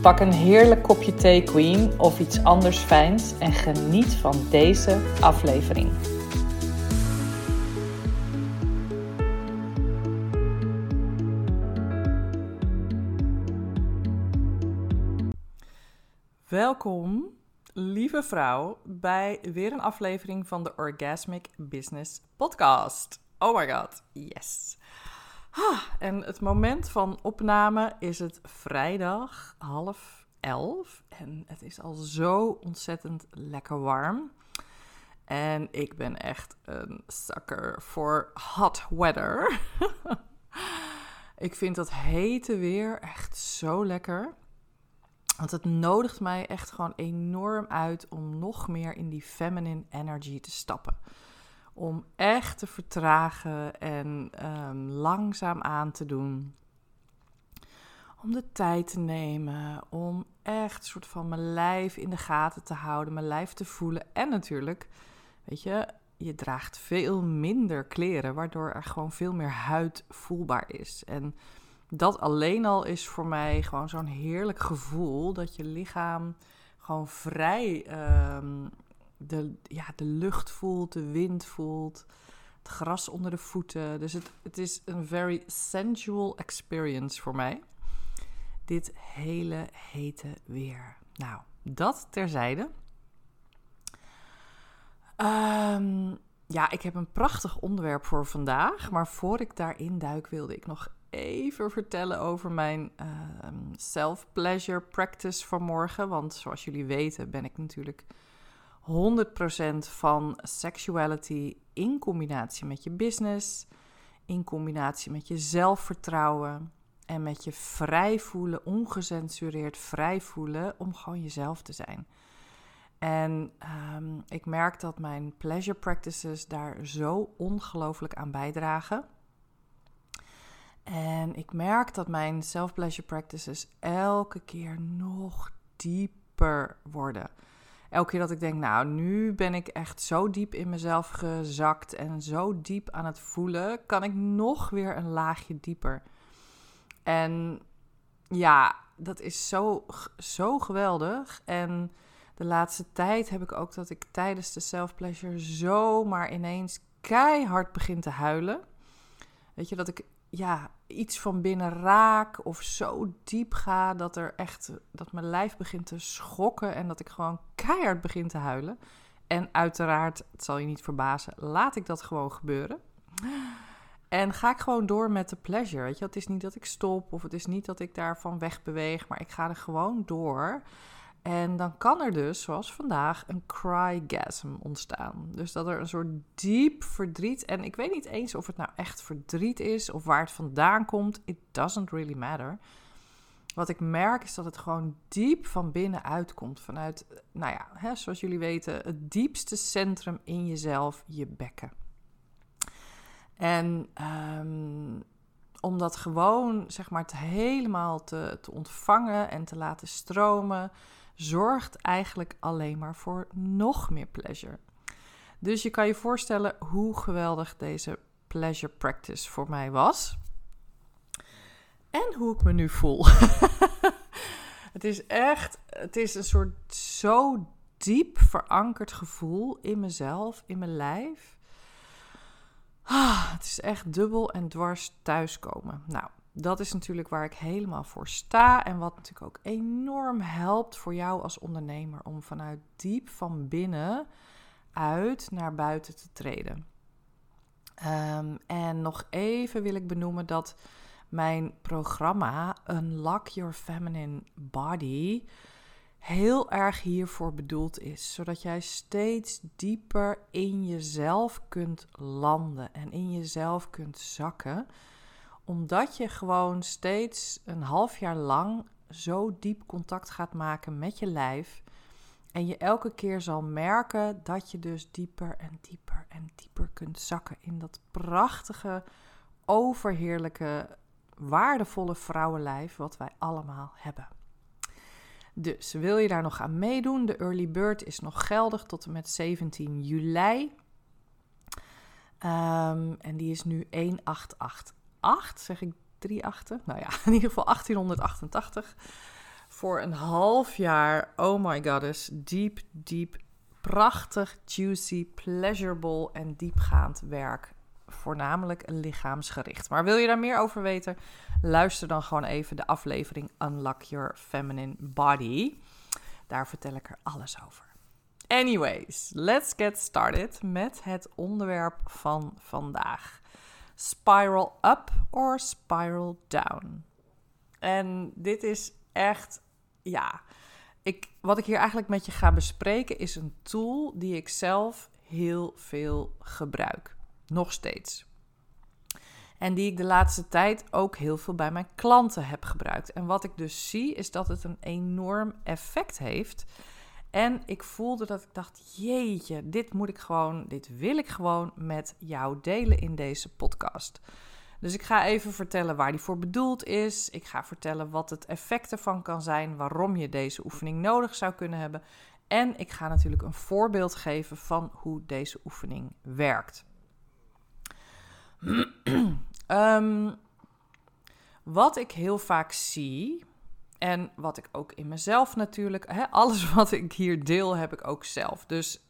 Pak een heerlijk kopje thee, Queen, of iets anders fijns en geniet van deze aflevering. Welkom, lieve vrouw, bij weer een aflevering van de Orgasmic Business Podcast. Oh my god, yes. En het moment van opname is het vrijdag half elf. En het is al zo ontzettend lekker warm. En ik ben echt een sucker voor hot weather. ik vind dat hete weer echt zo lekker. Want het nodigt mij echt gewoon enorm uit om nog meer in die feminine energy te stappen om echt te vertragen en um, langzaam aan te doen. Om de tijd te nemen, om echt soort van mijn lijf in de gaten te houden, mijn lijf te voelen. En natuurlijk, weet je, je draagt veel minder kleren, waardoor er gewoon veel meer huid voelbaar is. En dat alleen al is voor mij gewoon zo'n heerlijk gevoel dat je lichaam gewoon vrij um, de, ja, de lucht voelt, de wind voelt, het gras onder de voeten. Dus het, het is een very sensual experience voor mij. Dit hele hete weer. Nou, dat terzijde. Um, ja, ik heb een prachtig onderwerp voor vandaag. Maar voor ik daarin duik, wilde ik nog even vertellen over mijn uh, self-pleasure practice van morgen. Want zoals jullie weten, ben ik natuurlijk 100% van sexuality in combinatie met je business, in combinatie met je zelfvertrouwen en met je vrij voelen, ongecensureerd vrij voelen om gewoon jezelf te zijn. En um, ik merk dat mijn pleasure practices daar zo ongelooflijk aan bijdragen. En ik merk dat mijn self-pleasure practices elke keer nog dieper worden elke keer dat ik denk, nou, nu ben ik echt zo diep in mezelf gezakt en zo diep aan het voelen, kan ik nog weer een laagje dieper. En ja, dat is zo, zo geweldig. En de laatste tijd heb ik ook dat ik tijdens de self-pleasure zomaar ineens keihard begin te huilen. Weet je, dat ik ja, iets van binnen raak of zo diep ga dat er echt dat mijn lijf begint te schokken en dat ik gewoon keihard begin te huilen. En uiteraard, het zal je niet verbazen, laat ik dat gewoon gebeuren. En ga ik gewoon door met de pleasure. Weet je, het is niet dat ik stop of het is niet dat ik daarvan wegbeweeg, maar ik ga er gewoon door. En dan kan er dus, zoals vandaag, een crygasm ontstaan. Dus dat er een soort diep verdriet. En ik weet niet eens of het nou echt verdriet is of waar het vandaan komt. It doesn't really matter. Wat ik merk is dat het gewoon diep van binnen uitkomt. Vanuit, nou ja, hè, zoals jullie weten, het diepste centrum in jezelf, je bekken. En um, om dat gewoon, zeg maar, helemaal te, te ontvangen en te laten stromen zorgt eigenlijk alleen maar voor nog meer pleasure. Dus je kan je voorstellen hoe geweldig deze pleasure practice voor mij was. En hoe ik me nu voel. het is echt, het is een soort zo diep verankerd gevoel in mezelf, in mijn lijf. Ah, het is echt dubbel en dwars thuiskomen. Nou, dat is natuurlijk waar ik helemaal voor sta en wat natuurlijk ook enorm helpt voor jou als ondernemer om vanuit diep van binnen uit naar buiten te treden. Ehm, en nog even wil ik benoemen dat mijn programma Unlock Your Feminine Body heel erg hiervoor bedoeld is. Zodat jij steeds dieper in jezelf kunt landen en in jezelf kunt zakken. Omdat je gewoon steeds een half jaar lang zo diep contact gaat maken met je lijf. En je elke keer zal merken dat je dus dieper en dieper en dieper kunt zakken in dat prachtige, overheerlijke, waardevolle vrouwenlijf wat wij allemaal hebben. Dus wil je daar nog aan meedoen? De early bird is nog geldig tot en met 17 juli. Um, en die is nu 1888, zeg ik drie achten? Nou ja, in ieder geval 1888. Voor een half jaar, oh my goddess, diep, diep, prachtig, juicy, pleasurable en diepgaand werk. Voornamelijk lichaamsgericht. Maar wil je daar meer over weten? Luister dan gewoon even de aflevering Unlock Your Feminine Body. Daar vertel ik er alles over. Anyways, let's get started met het onderwerp van vandaag. Spiral up or spiral down. En dit is echt, ja, ik, wat ik hier eigenlijk met je ga bespreken is een tool die ik zelf heel veel gebruik. Nog steeds. En die ik de laatste tijd ook heel veel bij mijn klanten heb gebruikt. En wat ik dus zie is dat het een enorm effect heeft. En ik voelde dat ik dacht: jeetje, dit moet ik gewoon, dit wil ik gewoon met jou delen in deze podcast. Dus ik ga even vertellen waar die voor bedoeld is. Ik ga vertellen wat het effect ervan kan zijn, waarom je deze oefening nodig zou kunnen hebben. En ik ga natuurlijk een voorbeeld geven van hoe deze oefening werkt. um, wat ik heel vaak zie, en wat ik ook in mezelf natuurlijk, hè, alles wat ik hier deel, heb ik ook zelf. Dus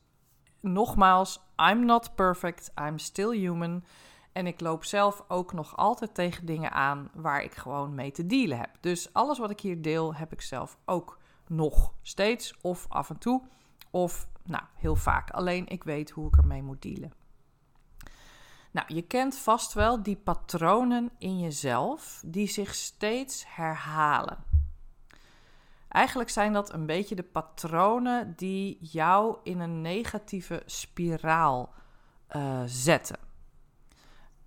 nogmaals, I'm not perfect, I'm still human. En ik loop zelf ook nog altijd tegen dingen aan waar ik gewoon mee te dealen heb. Dus alles wat ik hier deel, heb ik zelf ook nog steeds of af en toe. Of nou, heel vaak. Alleen ik weet hoe ik ermee moet dealen. Nou, je kent vast wel die patronen in jezelf die zich steeds herhalen. Eigenlijk zijn dat een beetje de patronen die jou in een negatieve spiraal uh, zetten.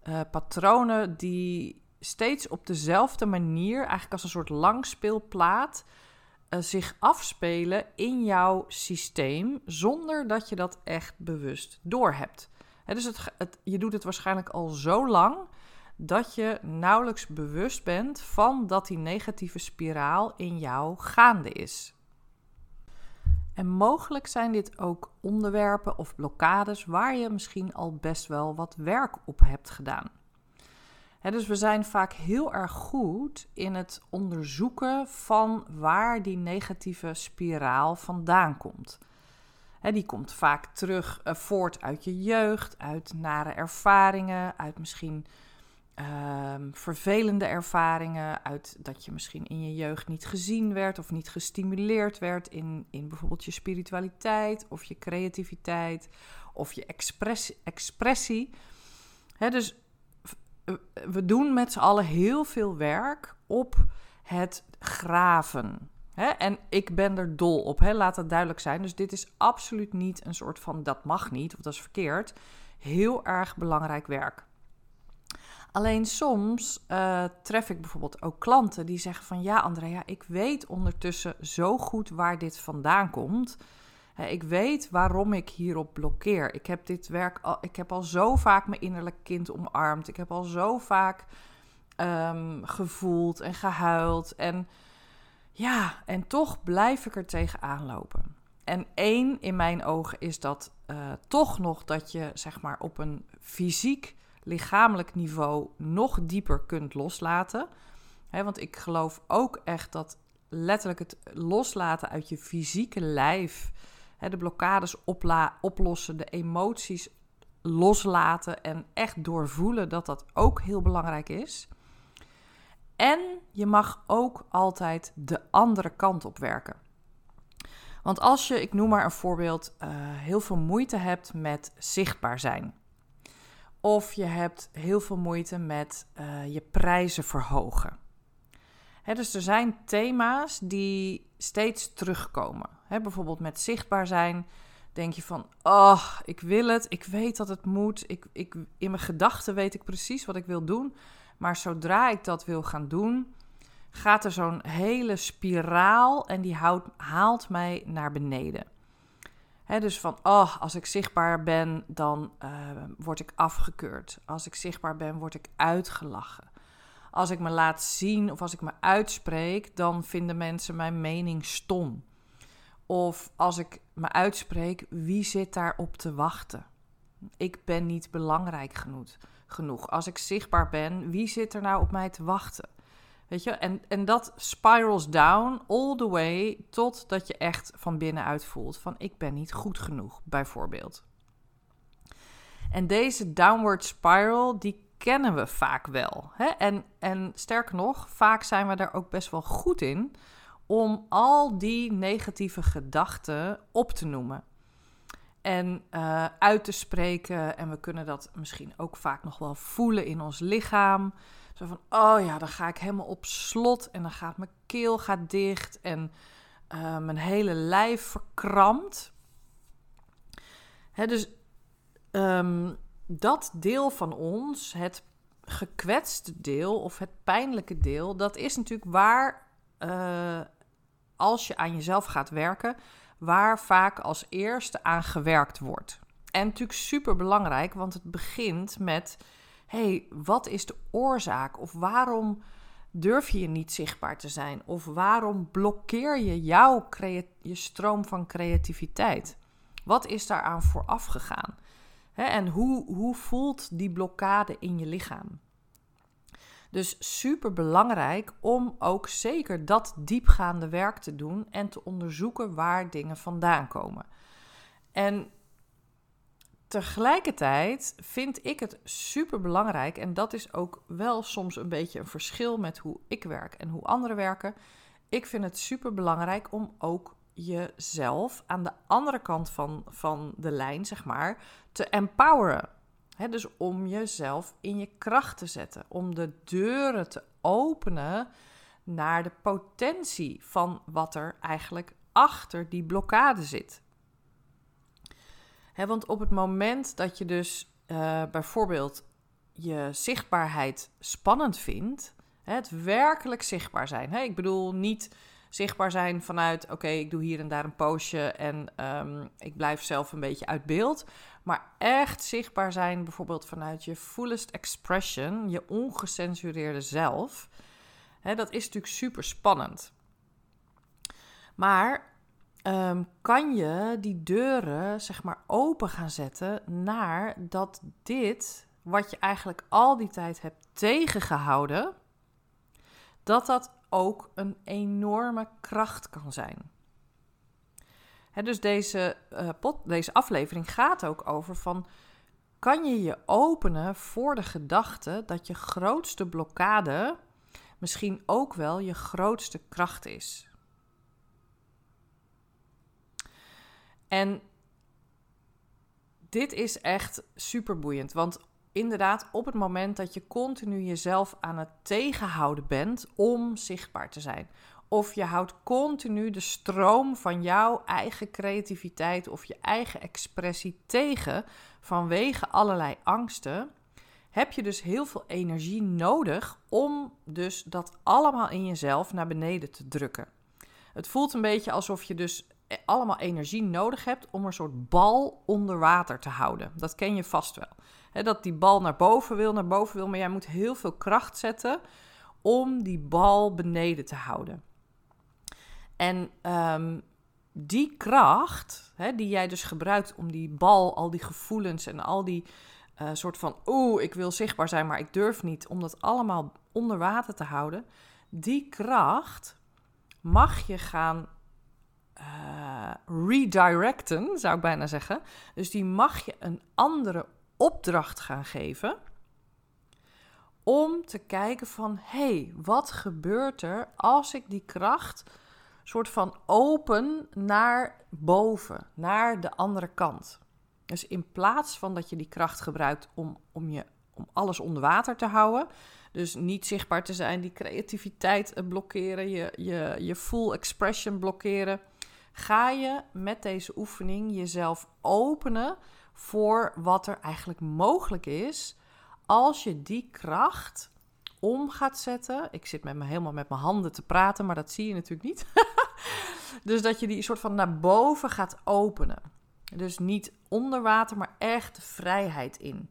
Uh, patronen die steeds op dezelfde manier, eigenlijk als een soort langspeelplaat, uh, zich afspelen in jouw systeem zonder dat je dat echt bewust doorhebt. He, dus het, je doet het waarschijnlijk al zo lang dat je nauwelijks bewust bent van dat die negatieve spiraal in jou gaande is. En mogelijk zijn dit ook onderwerpen of blokkades waar je misschien al best wel wat werk op hebt gedaan. dus we zijn vaak heel erg goed in het onderzoeken van waar die negatieve spiraal vandaan komt. die komt vaak terug uh, voort uit je jeugd, uit nare ervaringen, uit misschien Ehm, vervelende ervaringen, uit dat je misschien in je jeugd niet gezien werd of niet gestimuleerd werd in, in bijvoorbeeld je spiritualiteit of je creativiteit of je expressie. expressie. dus we doen met z'n allen heel veel werk op het graven. en ik ben er dol op, laat dat duidelijk zijn. Dus dit is absoluut niet een soort van dat mag niet of dat is verkeerd. Heel erg belangrijk werk. Alleen soms uh, tref ik bijvoorbeeld ook klanten die zeggen van ja, Andrea, ik weet ondertussen zo goed waar dit vandaan komt. ik weet waarom ik hierop blokkeer. Ik heb dit werk al, ik heb al zo vaak mijn innerlijk kind omarmd. Ik heb al zo vaak um, gevoeld en gehuild. En ja, en toch blijf ik er tegenaan lopen. En één in mijn ogen is dat uh, toch nog dat je zeg maar op een fysiek lichamelijk niveau nog dieper kunt loslaten. want ik geloof ook echt dat letterlijk het loslaten uit je fysieke lijf, de blokkades oplossen, de emoties loslaten en echt doorvoelen dat dat ook heel belangrijk is. En je mag ook altijd de andere kant op werken. Want als je, ik noem maar een voorbeeld, uh, heel veel moeite hebt met zichtbaar zijn Of je hebt heel veel moeite met uh, je prijzen verhogen. Dus er zijn thema's die steeds terugkomen. Bijvoorbeeld met zichtbaar zijn denk je van, oh, ik wil het, ik weet dat het moet, ik, ik, in mijn gedachten weet ik precies wat ik wil doen, maar zodra ik dat wil gaan doen, gaat er zo'n hele spiraal en die haalt mij naar beneden. Dus van, oh, als ik zichtbaar ben, dan uh, word ik afgekeurd. Als ik zichtbaar ben, word ik uitgelachen. Als ik me laat zien of als ik me uitspreek, dan vinden mensen mijn mening stom. Of als ik me uitspreek, wie zit daarop te wachten? Ik ben niet belangrijk genoeg. genoeg. Als ik zichtbaar ben, wie zit er nou op mij te wachten? En, en dat spirals down all the way totdat je echt van binnenuit voelt van ik ben niet goed genoeg, bijvoorbeeld. En deze downward spiral, die kennen we vaak wel. Hè? En, en sterker nog, vaak zijn we daar ook best wel goed in om al die negatieve gedachten op te noemen. En uh, uit te spreken. En we kunnen dat misschien ook vaak nog wel voelen in ons lichaam. Zo van, oh ja, dan ga ik helemaal op slot. En dan gaat mijn keel gaat dicht. En uh, mijn hele lijf verkrampt. Hè, dus um, dat deel van ons, het gekwetste deel of het pijnlijke deel, dat is natuurlijk waar uh, als je aan jezelf gaat werken, waar vaak als eerste aan gewerkt wordt. En natuurlijk super belangrijk, want het begint met: hey, wat is de oorzaak? Of waarom durf je niet zichtbaar te zijn? Of waarom blokkeer je jouw je stroom van creativiteit? Wat is daaraan vooraf gegaan? en hoe, hoe voelt die blokkade in je lichaam? Dus super belangrijk om ook zeker dat diepgaande werk te doen en te onderzoeken waar dingen vandaan komen. En tegelijkertijd vind ik het super belangrijk, en dat is ook wel soms een beetje een verschil met hoe ik werk en hoe anderen werken. Ik vind het super belangrijk om ook jezelf aan de andere kant van, van de lijn, zeg maar, te empoweren dus om jezelf in je kracht te zetten, om de deuren te openen naar de potentie van wat er eigenlijk achter die blokkade zit. Want op het moment dat je dus uh, bijvoorbeeld je zichtbaarheid spannend vindt, het werkelijk zichtbaar zijn. ik bedoel niet zichtbaar zijn vanuit, oké, ik doe hier en daar een poosje en um, ik blijf zelf een beetje uit beeld. Maar echt zichtbaar zijn, bijvoorbeeld vanuit je fullest expression, je ongecensureerde zelf. Dat is natuurlijk super spannend. Maar um, kan je die deuren, zeg maar, open gaan zetten naar dat dit, wat je eigenlijk al die tijd hebt tegengehouden, dat dat ook een enorme kracht kan zijn. dus deze, uh, pot, deze aflevering gaat ook over van... kan je je openen voor de gedachte dat je grootste blokkade... misschien ook wel je grootste kracht is. En dit is echt super boeiend, want inderdaad op het moment dat je continu jezelf aan het tegenhouden bent om zichtbaar te zijn. Of je houdt continu de stroom van jouw eigen creativiteit of je eigen expressie tegen vanwege allerlei angsten. Heb je dus heel veel energie nodig om dus dat allemaal in jezelf naar beneden te drukken. Het voelt een beetje alsof je dus allemaal energie nodig hebt om een soort bal onder water te houden. Dat ken je vast wel dat die bal naar boven wil, naar boven wil. Maar jij moet heel veel kracht zetten om die bal beneden te houden. En um, die kracht, die jij dus gebruikt om die bal, al die gevoelens en al die uh, soort van, oeh, ik wil zichtbaar zijn, maar ik durf niet, om dat allemaal onder water te houden. Die kracht mag je gaan uh, redirecten, zou ik bijna zeggen. Dus die mag je een andere opdracht gaan geven om te kijken van hey, wat gebeurt er als ik die kracht soort van open naar boven, naar de andere kant. Dus in plaats van dat je die kracht gebruikt om, om, je, om alles onder water te houden, dus niet zichtbaar te zijn, die creativiteit eh, blokkeren, je, je, je full expression blokkeren, ga je met deze oefening jezelf openen voor wat er eigenlijk mogelijk is als je die kracht om gaat zetten. Ik zit met me helemaal met mijn handen te praten, maar dat zie je natuurlijk niet. dus dat je die soort van naar boven gaat openen. Dus niet onder water, maar echt vrijheid in.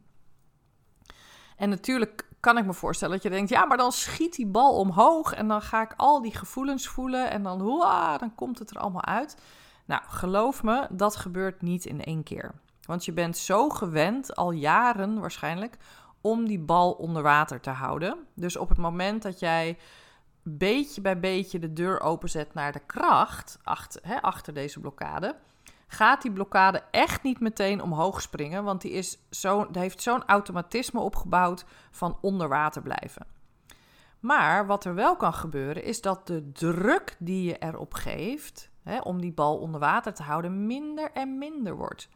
En natuurlijk kan ik me voorstellen dat je denkt, ja, maar dan schiet die bal omhoog en dan ga ik al die gevoelens voelen en dan, hoa, dan komt het er allemaal uit. Nou, geloof me, dat gebeurt niet in één keer. Want je bent zo gewend, al jaren waarschijnlijk, om die bal onder water te houden. Dus op het moment dat jij beetje bij beetje de deur openzet naar de kracht achter, hè, achter deze blokkade, gaat die blokkade echt niet meteen omhoog springen, want die, is zo, die heeft zo'n automatisme opgebouwd van onder water blijven. Maar wat er wel kan gebeuren, is dat de druk die je erop geeft hè, om die bal onder water te houden, minder en minder wordt.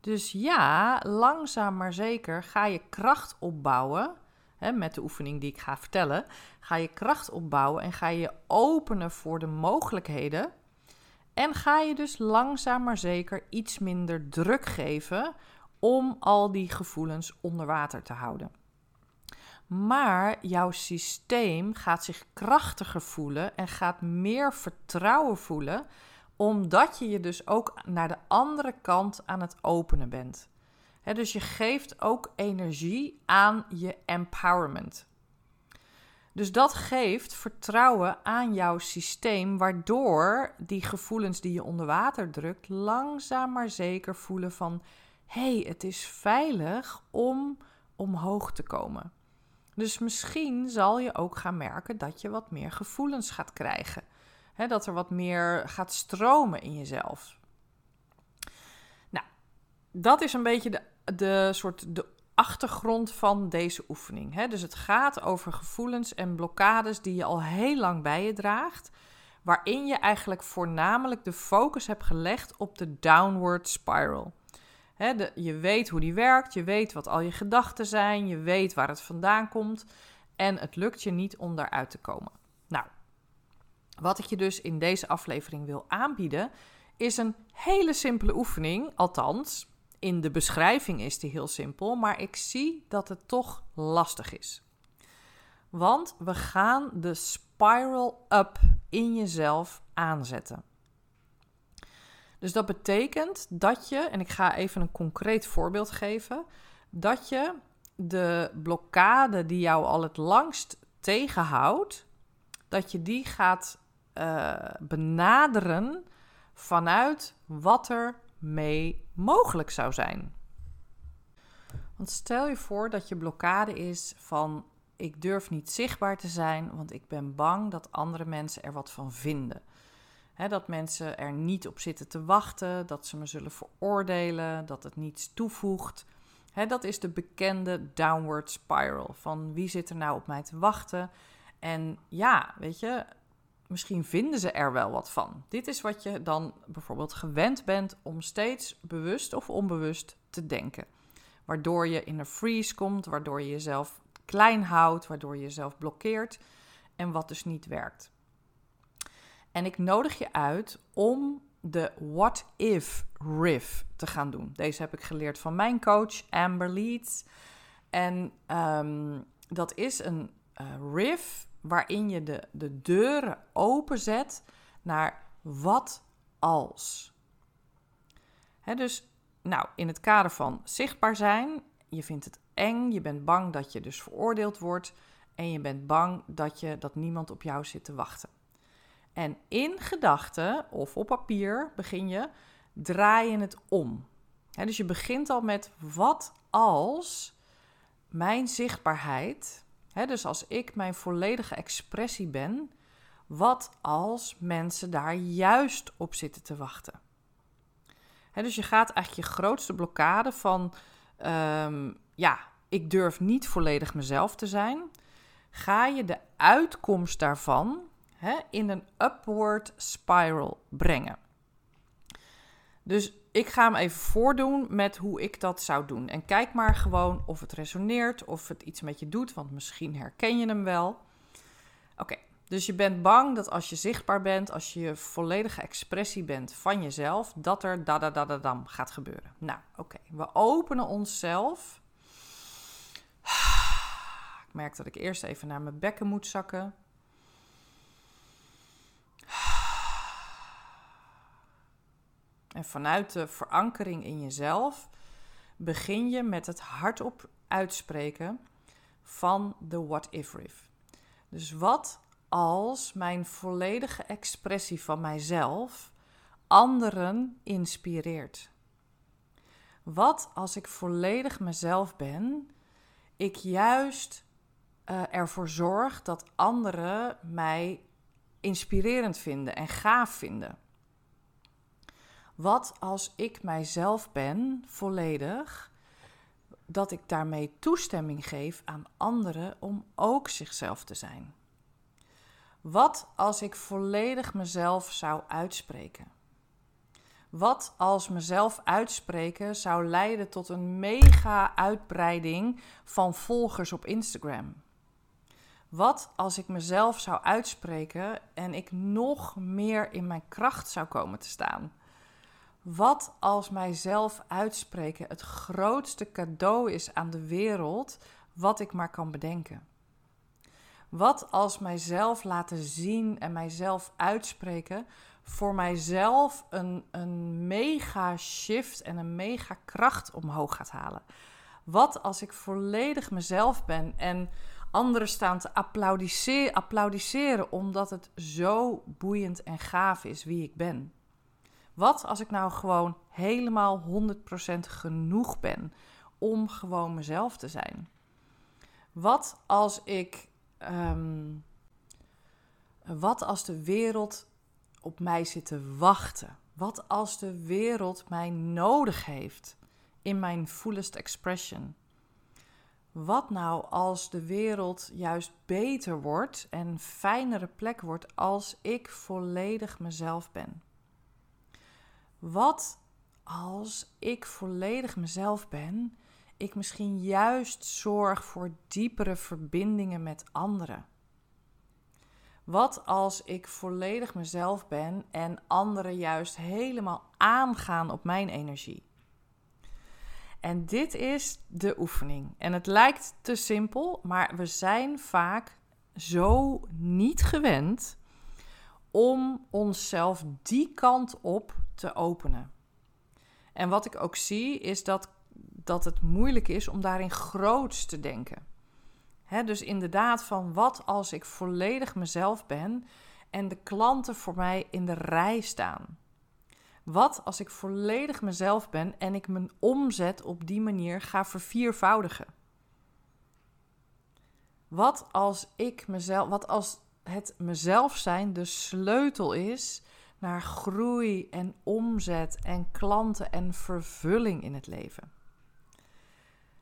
Dus ja, langzaam maar zeker ga je kracht opbouwen. Hè, met de oefening die ik ga vertellen, ga je kracht opbouwen en ga je openen voor de mogelijkheden. En ga je dus langzaam maar zeker iets minder druk geven om al die gevoelens onder water te houden. Maar jouw systeem gaat zich krachtiger voelen en gaat meer vertrouwen voelen omdat je je dus ook naar de andere kant aan het openen bent. dus je geeft ook energie aan je empowerment. Dus dat geeft vertrouwen aan jouw systeem, waardoor die gevoelens die je onder water drukt, langzaam maar zeker voelen van: hé, hey, het is veilig om omhoog te komen. Dus misschien zal je ook gaan merken dat je wat meer gevoelens gaat krijgen dat er wat meer gaat stromen in jezelf. Nou, dat is een beetje de, de soort de achtergrond van deze oefening. Dus het gaat over gevoelens en blokkades die je al heel lang bij je draagt. Waarin je eigenlijk voornamelijk de focus hebt gelegd op de downward spiral. je weet hoe die werkt, je weet wat al je gedachten zijn, je weet waar het vandaan komt. En het lukt je niet om daaruit te komen. Nou, wat ik je dus in deze aflevering wil aanbieden, is een hele simpele oefening. Althans, in de beschrijving is die heel simpel, maar ik zie dat het toch lastig is. Want we gaan de spiral up in jezelf aanzetten. Dus dat betekent dat je, en ik ga even een concreet voorbeeld geven, dat je de blokkade die jou al het langst tegenhoudt, dat je die gaat uh, benaderen vanuit wat er mee mogelijk zou zijn. Want stel je voor dat je blokkade is van ik durf niet zichtbaar te zijn, want ik ben bang dat andere mensen er wat van vinden. dat mensen er niet op zitten te wachten, dat ze me zullen veroordelen, dat het niets toevoegt. dat is de bekende downward spiral van wie zit er nou op mij te wachten. En ja, weet je, misschien vinden ze er wel wat van. Dit is wat je dan bijvoorbeeld gewend bent om steeds bewust of onbewust te denken. Waardoor je in een freeze komt, waardoor je jezelf klein houdt, waardoor je jezelf blokkeert en wat dus niet werkt. En ik nodig je uit om de What If Riff te gaan doen. Deze heb ik geleerd van mijn coach Amber Leeds. En um, dat is een uh, riff waarin je de, de deuren openzet naar wat als. dus nou, in het kader van zichtbaar zijn, je vindt het eng, je bent bang dat je dus veroordeeld wordt en je bent bang dat, je, dat niemand op jou zit te wachten. En in gedachten of op papier begin je, draai je het om. dus je begint al met wat als mijn zichtbaarheid dus als ik mijn volledige expressie ben, wat als mensen daar juist op zitten te wachten? dus je gaat eigenlijk je grootste blokkade van, ehm, ja, ik durf niet volledig mezelf te zijn, ga je de uitkomst daarvan in een upward spiral brengen. Dus ik ga hem even voordoen met hoe ik dat zou doen. En kijk maar gewoon of het resoneert, of het iets met je doet, want misschien herken je hem wel. Oké, dus je bent bang dat als je zichtbaar bent, als je volledige expressie bent van jezelf, dat er da da da gaat gebeuren. Nou, oké, we openen onszelf. Ik merk dat ik eerst even naar mijn bekken moet zakken. En vanuit de verankering in jezelf begin je met het hardop uitspreken van de what if riff. Dus wat als mijn volledige expressie van mijzelf anderen inspireert? Wat als ik volledig mezelf ben, ik juist uh, ervoor zorg dat anderen mij inspirerend vinden en gaaf vinden? Wat als ik mijzelf ben, volledig, dat ik daarmee toestemming geef aan anderen om ook zichzelf te zijn? Wat als ik volledig mezelf zou uitspreken? Wat als mezelf uitspreken zou leiden tot een mega uitbreiding van volgers op Instagram? Wat als ik mezelf zou uitspreken en ik nog meer in mijn kracht zou komen te staan? Wat als mijzelf uitspreken het grootste cadeau is aan de wereld wat ik maar kan bedenken? Wat als mijzelf laten zien en mijzelf uitspreken voor mijzelf een, een mega shift en een mega kracht omhoog gaat halen? Wat als ik volledig mezelf ben en anderen staan te applaudisseren, applaudisseren omdat het zo boeiend en gaaf is wie ik ben? Wat als ik nou gewoon helemaal 100% genoeg ben om gewoon mezelf te zijn? Wat als ik. Ehm, wat als de wereld op mij zit te wachten? Wat als de wereld mij nodig heeft in mijn fullest expression? Wat nou als de wereld juist beter wordt en fijnere plek wordt als ik volledig mezelf ben? Wat als ik volledig mezelf ben, ik misschien juist zorg voor diepere verbindingen met anderen? Wat als ik volledig mezelf ben en anderen juist helemaal aangaan op mijn energie? En dit is de oefening. En het lijkt te simpel, maar we zijn vaak zo niet gewend om onszelf die kant op te openen. En wat ik ook zie is dat, dat het moeilijk is om daarin groots te denken. dus inderdaad, van wat als ik volledig mezelf ben en de klanten voor mij in de rij staan? Wat als ik volledig mezelf ben en ik mijn omzet op die manier ga verviervoudigen? Wat als ik mezelf, wat als het mezelf zijn de sleutel is naar groei en omzet en klanten en vervulling in het leven.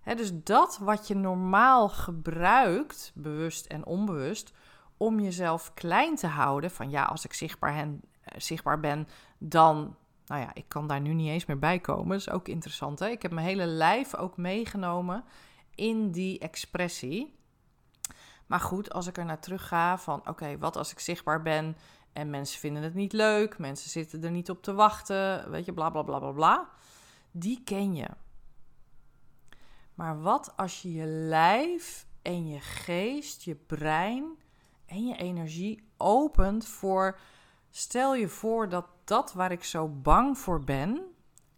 dus dat wat je normaal gebruikt, bewust en onbewust, om jezelf klein te houden, van ja, als ik zichtbaar, hen, eh, zichtbaar ben, dan, nou ja, ik kan daar nu niet eens meer bij komen. Dat is ook interessant. Hè? Ik heb mijn hele lijf ook meegenomen in die expressie. Maar goed, als ik er naar terug ga van oké, wat als ik zichtbaar ben en mensen vinden het niet leuk, mensen zitten er niet op te wachten, weet je, bla bla bla bla bla. Die ken je. Maar wat als je je lijf en je geest, je brein en je energie opent voor. Stel je voor dat dat waar ik zo bang voor ben,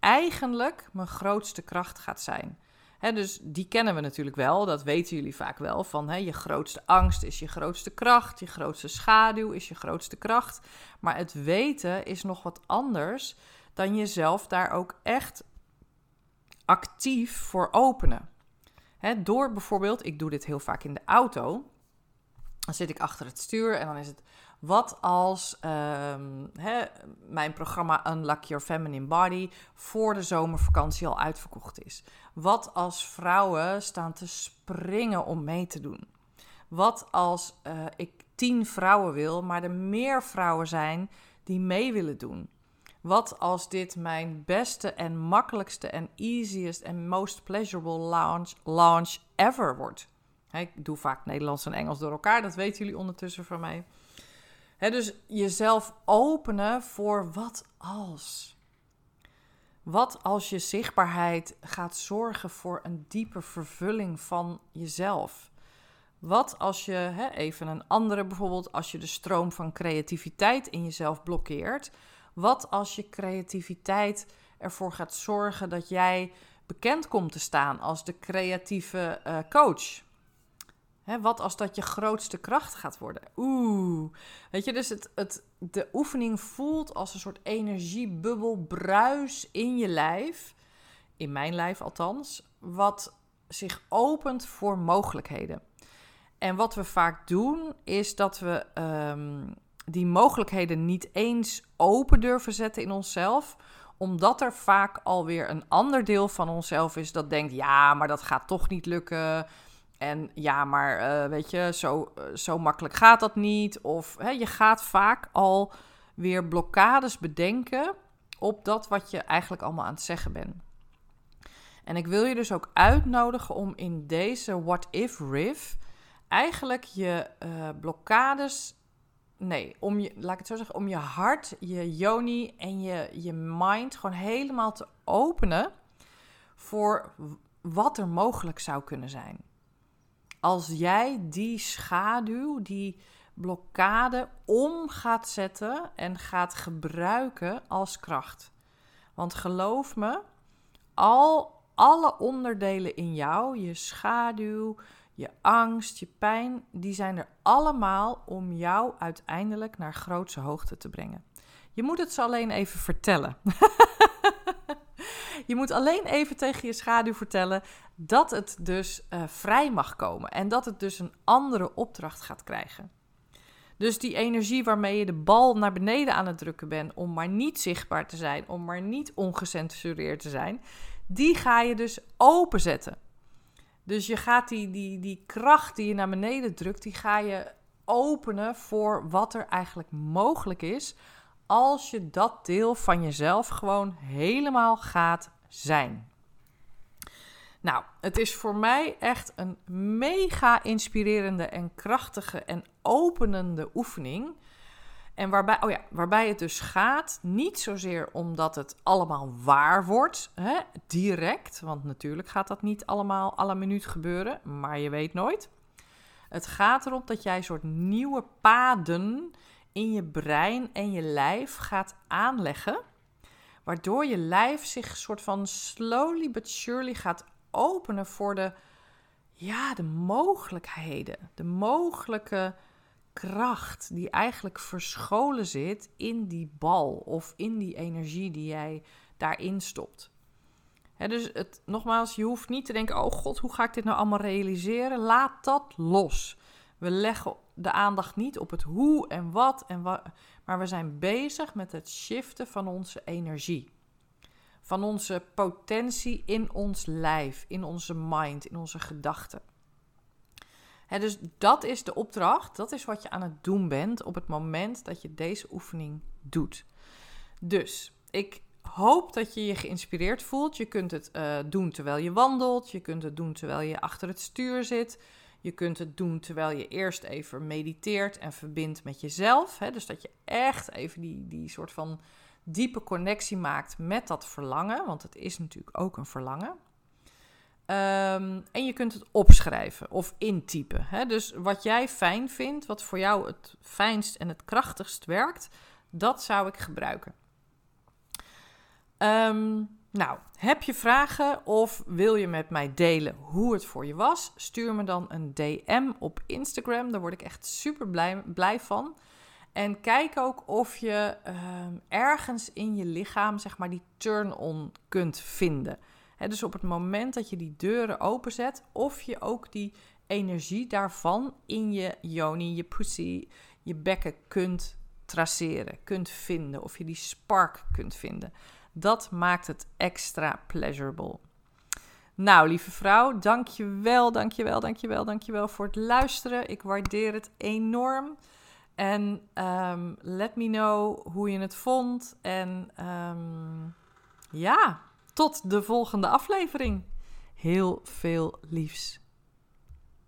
eigenlijk mijn grootste kracht gaat zijn dus die kennen we natuurlijk wel, dat weten jullie vaak wel. Van je grootste angst is je grootste kracht, je grootste schaduw is je grootste kracht. Maar het weten is nog wat anders dan jezelf daar ook echt actief voor openen. door bijvoorbeeld, ik doe dit heel vaak in de auto. Dan zit ik achter het stuur en dan is het wat als ehm, mijn programma Unlock Your Feminine Body voor de zomervakantie al uitverkocht is? Wat als vrouwen staan te springen om mee te doen? Wat als uh, ik tien vrouwen wil, maar er meer vrouwen zijn die mee willen doen? Wat als dit mijn beste en makkelijkste en easiest en most pleasurable launch, launch ever wordt? ik doe vaak Nederlands en Engels door elkaar, dat weten jullie ondertussen van mij. dus jezelf openen voor wat als. Wat als je zichtbaarheid gaat zorgen voor een diepe vervulling van jezelf? Wat als je, even een andere bijvoorbeeld, als je de stroom van creativiteit in jezelf blokkeert? Wat als je creativiteit ervoor gaat zorgen dat jij bekend komt te staan als de creatieve uh, coach? Hè, wat als dat je grootste kracht gaat worden? Oeh. Weet je, dus het, het, de oefening voelt als een soort energiebubbel, bruis in je lijf. In mijn lijf althans. Wat zich opent voor mogelijkheden. En wat we vaak doen, is dat we ehm, die mogelijkheden niet eens open durven zetten in onszelf omdat er vaak alweer een ander deel van onszelf is dat denkt: ja, maar dat gaat toch niet lukken. En ja, maar uh, weet je, zo, uh, zo makkelijk gaat dat niet. Of hè, je gaat vaak al weer blokkades bedenken op dat wat je eigenlijk allemaal aan het zeggen bent. En ik wil je dus ook uitnodigen om in deze What If Riff eigenlijk je uh, blokkades. Nee, om je, laat ik het zo zeggen, om je hart, je yoni en je, je mind gewoon helemaal te openen voor wat er mogelijk zou kunnen zijn als jij die schaduw, die blokkade om gaat zetten en gaat gebruiken als kracht. Want geloof me, al alle onderdelen in jou, je schaduw, je angst, je pijn, die zijn er allemaal om jou uiteindelijk naar grootse hoogte te brengen. Je moet het ze alleen even vertellen. Je moet alleen even tegen je schaduw vertellen dat het dus uh, vrij mag komen en dat het dus een andere opdracht gaat krijgen. Dus die energie waarmee je de bal naar beneden aan het drukken bent om maar niet zichtbaar te zijn, om maar niet ongecensureerd te zijn, die ga je dus openzetten. Dus je gaat die, die, die kracht die je naar beneden drukt, die ga je openen voor wat er eigenlijk mogelijk is als je dat deel van jezelf gewoon helemaal gaat zijn. Nou, het is voor mij echt een mega inspirerende en krachtige en openende oefening. En waarbij, oh ja, waarbij het dus gaat, niet zozeer omdat het allemaal waar wordt, hè, direct, want natuurlijk gaat dat niet allemaal alle minuut gebeuren, maar je weet nooit. Het gaat erom dat jij een soort nieuwe paden in je brein en je lijf gaat aanleggen. Waardoor je lijf zich soort van slowly but surely gaat openen voor de, ja, de mogelijkheden. De mogelijke kracht die eigenlijk verscholen zit in die bal of in die energie die jij daarin stopt. dus het, nogmaals, je hoeft niet te denken: oh god, hoe ga ik dit nou allemaal realiseren? Laat dat los. We leggen de aandacht niet op het hoe en wat en wat, maar we zijn bezig met het shiften van onze energie. Van onze potentie in ons lijf, in onze mind, in onze gedachten. dus dat is de opdracht, dat is wat je aan het doen bent op het moment dat je deze oefening doet. Dus ik hoop dat je je geïnspireerd voelt. Je kunt het uh, doen terwijl je wandelt, je kunt het doen terwijl je achter het stuur zit. Je kunt het doen terwijl je eerst even mediteert en verbindt met jezelf. Hè? Dus dat je echt even die, die soort van diepe connectie maakt met dat verlangen. Want het is natuurlijk ook een verlangen. Um, en je kunt het opschrijven of intypen. Hè? Dus wat jij fijn vindt, wat voor jou het fijnst en het krachtigst werkt, dat zou ik gebruiken. Um, nou, heb je vragen of wil je met mij delen hoe het voor je was? Stuur me dan een DM op Instagram. Daar word ik echt super blij, blij van. En kijk ook of je ehm, ergens in je lichaam, zeg maar, die turn-on kunt vinden. dus op het moment dat je die deuren openzet, of je ook die energie daarvan in je yoni, je pussy, je bekken kunt traceren, kunt vinden. Of je die spark kunt vinden. Dat maakt het extra pleasurable. Nou, lieve vrouw, dankjewel, dankjewel, dankjewel, dankjewel voor het luisteren. Ik waardeer het enorm. En um, let me know hoe je het vond. En um, ja, tot de volgende aflevering. Heel veel liefs.